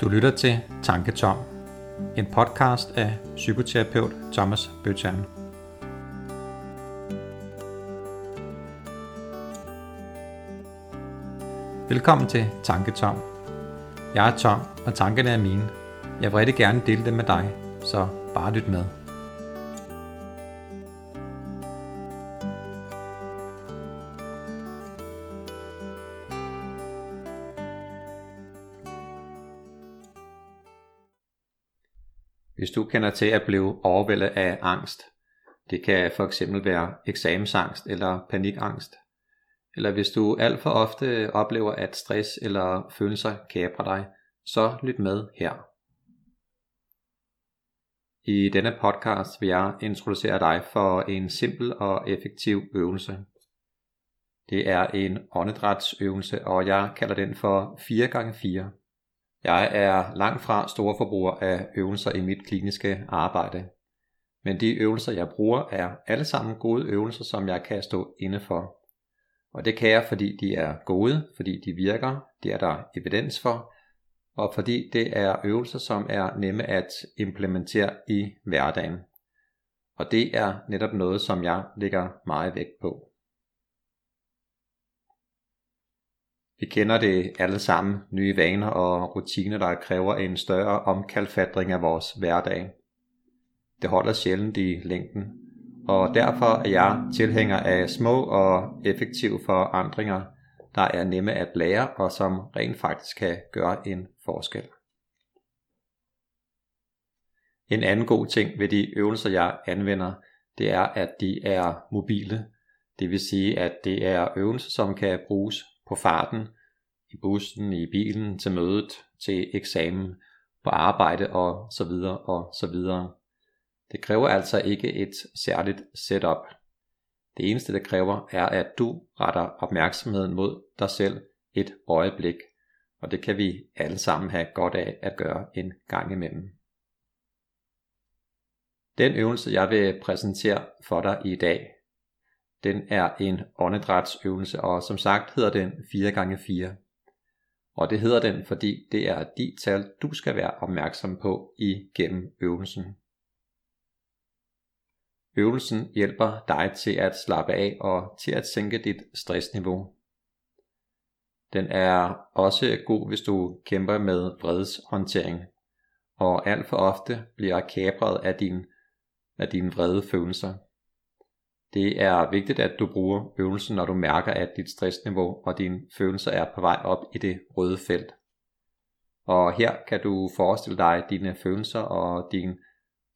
Du lytter til Tanketom, en podcast af psykoterapeut Thomas Bøtjern. Velkommen til Tanketom. Jeg er Tom, og tankerne er mine. Jeg vil rigtig gerne dele dem med dig, så bare lyt med. Hvis du kender til at blive overvældet af angst, det kan for eksempel være eksamensangst eller panikangst, eller hvis du alt for ofte oplever, at stress eller følelser kæber dig, så lyt med her. I denne podcast vil jeg introducere dig for en simpel og effektiv øvelse. Det er en åndedrætsøvelse, og jeg kalder den for 4x4. Jeg er langt fra store forbruger af øvelser i mit kliniske arbejde. Men de øvelser, jeg bruger, er alle sammen gode øvelser, som jeg kan stå inde for. Og det kan jeg, fordi de er gode, fordi de virker, det er der evidens for, og fordi det er øvelser, som er nemme at implementere i hverdagen. Og det er netop noget, som jeg lægger meget vægt på. Vi kender det alle sammen, nye vaner og rutiner, der kræver en større omkalfatring af vores hverdag. Det holder sjældent i længden, og derfor er jeg tilhænger af små og effektive forandringer, der er nemme at lære og som rent faktisk kan gøre en forskel. En anden god ting ved de øvelser, jeg anvender, det er, at de er mobile. Det vil sige, at det er øvelser, som kan bruges på farten, i bussen, i bilen, til mødet, til eksamen, på arbejde og så videre og så videre. Det kræver altså ikke et særligt setup. Det eneste det kræver er at du retter opmærksomheden mod dig selv et øjeblik, og det kan vi alle sammen have godt af at gøre en gang imellem. Den øvelse jeg vil præsentere for dig i dag, den er en åndedrætsøvelse, og som sagt hedder den 4x4. Og det hedder den, fordi det er de tal, du skal være opmærksom på igennem øvelsen. Øvelsen hjælper dig til at slappe af og til at sænke dit stressniveau. Den er også god, hvis du kæmper med vredeshåndtering, og alt for ofte bliver kapret af, din, af dine vrede følelser. Det er vigtigt, at du bruger øvelsen, når du mærker, at dit stressniveau og dine følelser er på vej op i det røde felt. Og her kan du forestille dig dine følelser og din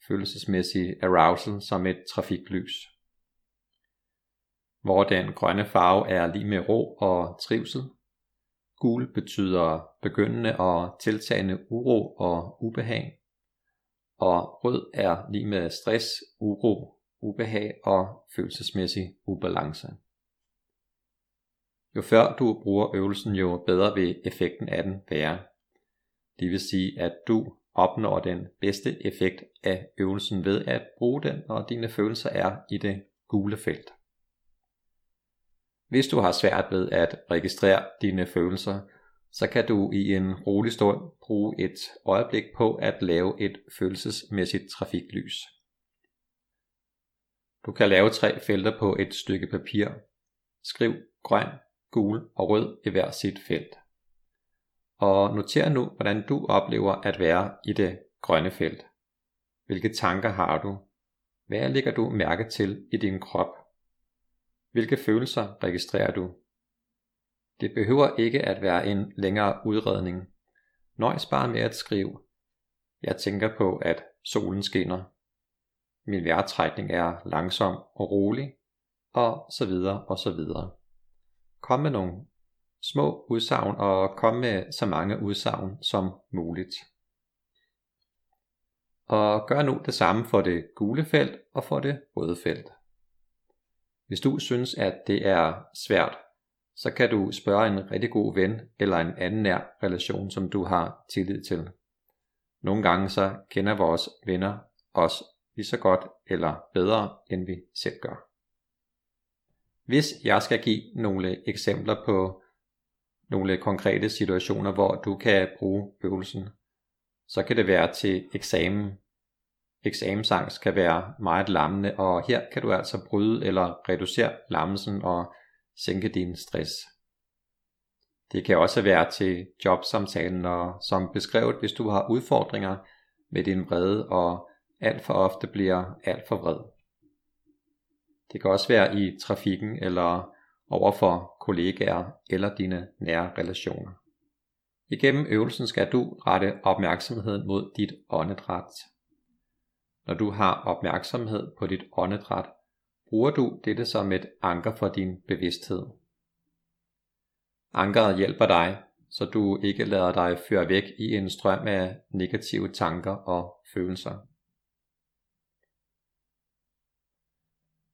følelsesmæssige arousal som et trafiklys. Hvor den grønne farve er lige med ro og trivsel. Gul betyder begyndende og tiltagende uro og ubehag. Og rød er lige med stress, uro ubehag og følelsesmæssig ubalance. Jo før du bruger øvelsen, jo bedre vil effekten af den være. Det vil sige, at du opnår den bedste effekt af øvelsen ved at bruge den, når dine følelser er i det gule felt. Hvis du har svært ved at registrere dine følelser, så kan du i en rolig stund bruge et øjeblik på at lave et følelsesmæssigt trafiklys. Du kan lave tre felter på et stykke papir. Skriv grøn, gul og rød i hver sit felt. Og noter nu, hvordan du oplever at være i det grønne felt. Hvilke tanker har du? Hvad lægger du mærke til i din krop? Hvilke følelser registrerer du? Det behøver ikke at være en længere udredning. Nøjes bare med at skrive. Jeg tænker på, at solen skinner. Min vejrtrækning er langsom og rolig, og så videre og så videre. Kom med nogle små udsagn og kom med så mange udsagn som muligt. Og gør nu det samme for det gule felt og for det røde felt. Hvis du synes, at det er svært, så kan du spørge en rigtig god ven eller en anden nær relation, som du har tillid til. Nogle gange så kender vores venner os lige så godt eller bedre, end vi selv gør. Hvis jeg skal give nogle eksempler på nogle konkrete situationer, hvor du kan bruge øvelsen, så kan det være til eksamen. Eksamensangst kan være meget lammende, og her kan du altså bryde eller reducere lammelsen og sænke din stress. Det kan også være til jobsamtalen, og som beskrevet, hvis du har udfordringer med din vrede og alt for ofte bliver alt for vred. Det kan også være i trafikken eller overfor kollegaer eller dine nære relationer. Igennem øvelsen skal du rette opmærksomheden mod dit åndedræt. Når du har opmærksomhed på dit åndedræt, bruger du dette som et anker for din bevidsthed. Ankeret hjælper dig, så du ikke lader dig føre væk i en strøm af negative tanker og følelser.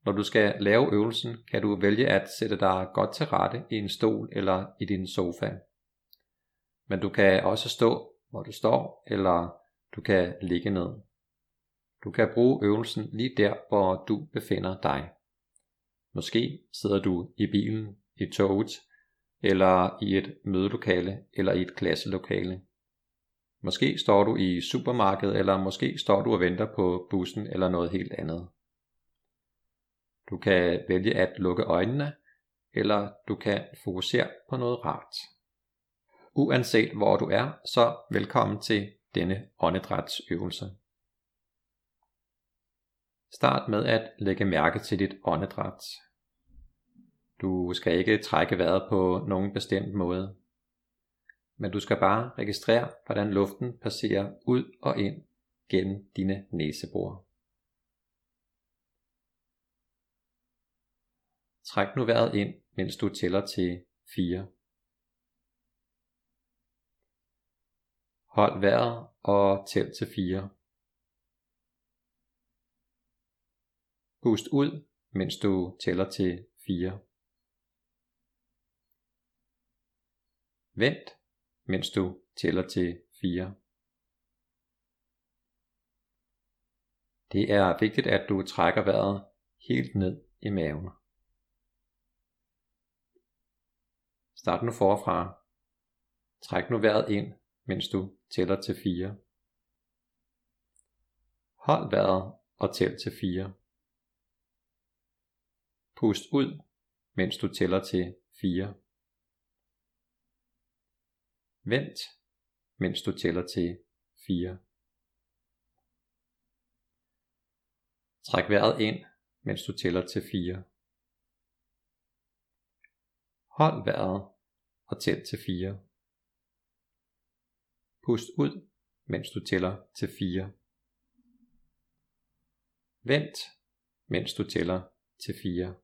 Når du skal lave øvelsen, kan du vælge at sætte dig godt til rette i en stol eller i din sofa. Men du kan også stå, hvor du står, eller du kan ligge ned. Du kan bruge øvelsen lige der, hvor du befinder dig. Måske sidder du i bilen, i toget, eller i et mødelokale, eller i et klasselokale. Måske står du i supermarkedet, eller måske står du og venter på bussen eller noget helt andet. Du kan vælge at lukke øjnene, eller du kan fokusere på noget rart. Uanset hvor du er, så velkommen til denne åndedrætsøvelse. Start med at lægge mærke til dit åndedræt. Du skal ikke trække vejret på nogen bestemt måde. Men du skal bare registrere, hvordan luften passerer ud og ind gennem dine næsebor. Træk nu vejret ind, mens du tæller til 4. Hold vejret og tæl til 4. Pust ud, mens du tæller til 4. Vent, mens du tæller til 4. Det er vigtigt, at du trækker vejret helt ned i maven. Start nu forfra. Træk nu vejret ind, mens du tæller til 4. Hold vejret og tæl til 4. Pust ud, mens du tæller til 4. Vent, mens du tæller til 4. Træk vejret ind, mens du tæller til 4. Hold vejret og tæl til 4. Pust ud, mens du tæller til 4. Vent, mens du tæller til 4.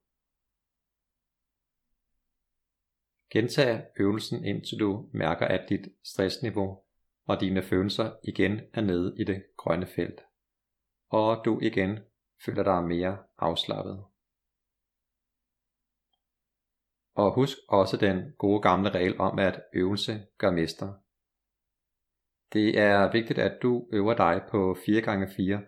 Gentag øvelsen indtil du mærker, at dit stressniveau og dine følelser igen er nede i det grønne felt, og du igen føler dig mere afslappet. Og husk også den gode gamle regel om, at øvelse gør mester. Det er vigtigt, at du øver dig på 4x4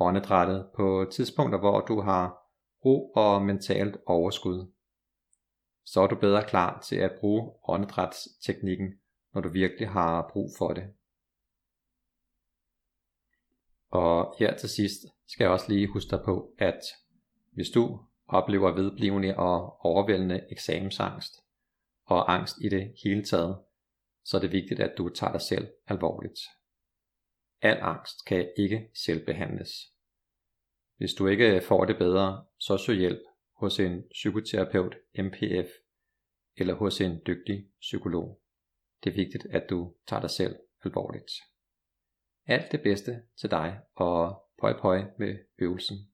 åndedrættet på tidspunkter, hvor du har ro og mentalt overskud. Så er du bedre klar til at bruge åndedrætsteknikken, når du virkelig har brug for det. Og her til sidst skal jeg også lige huske dig på, at hvis du oplever vedblivende og overvældende eksamensangst og angst i det hele taget, så er det vigtigt, at du tager dig selv alvorligt. Al angst kan ikke selvbehandles. Hvis du ikke får det bedre, så søg hjælp hos en psykoterapeut, MPF, eller hos en dygtig psykolog. Det er vigtigt, at du tager dig selv alvorligt. Alt det bedste til dig, og pøj pøj med øvelsen.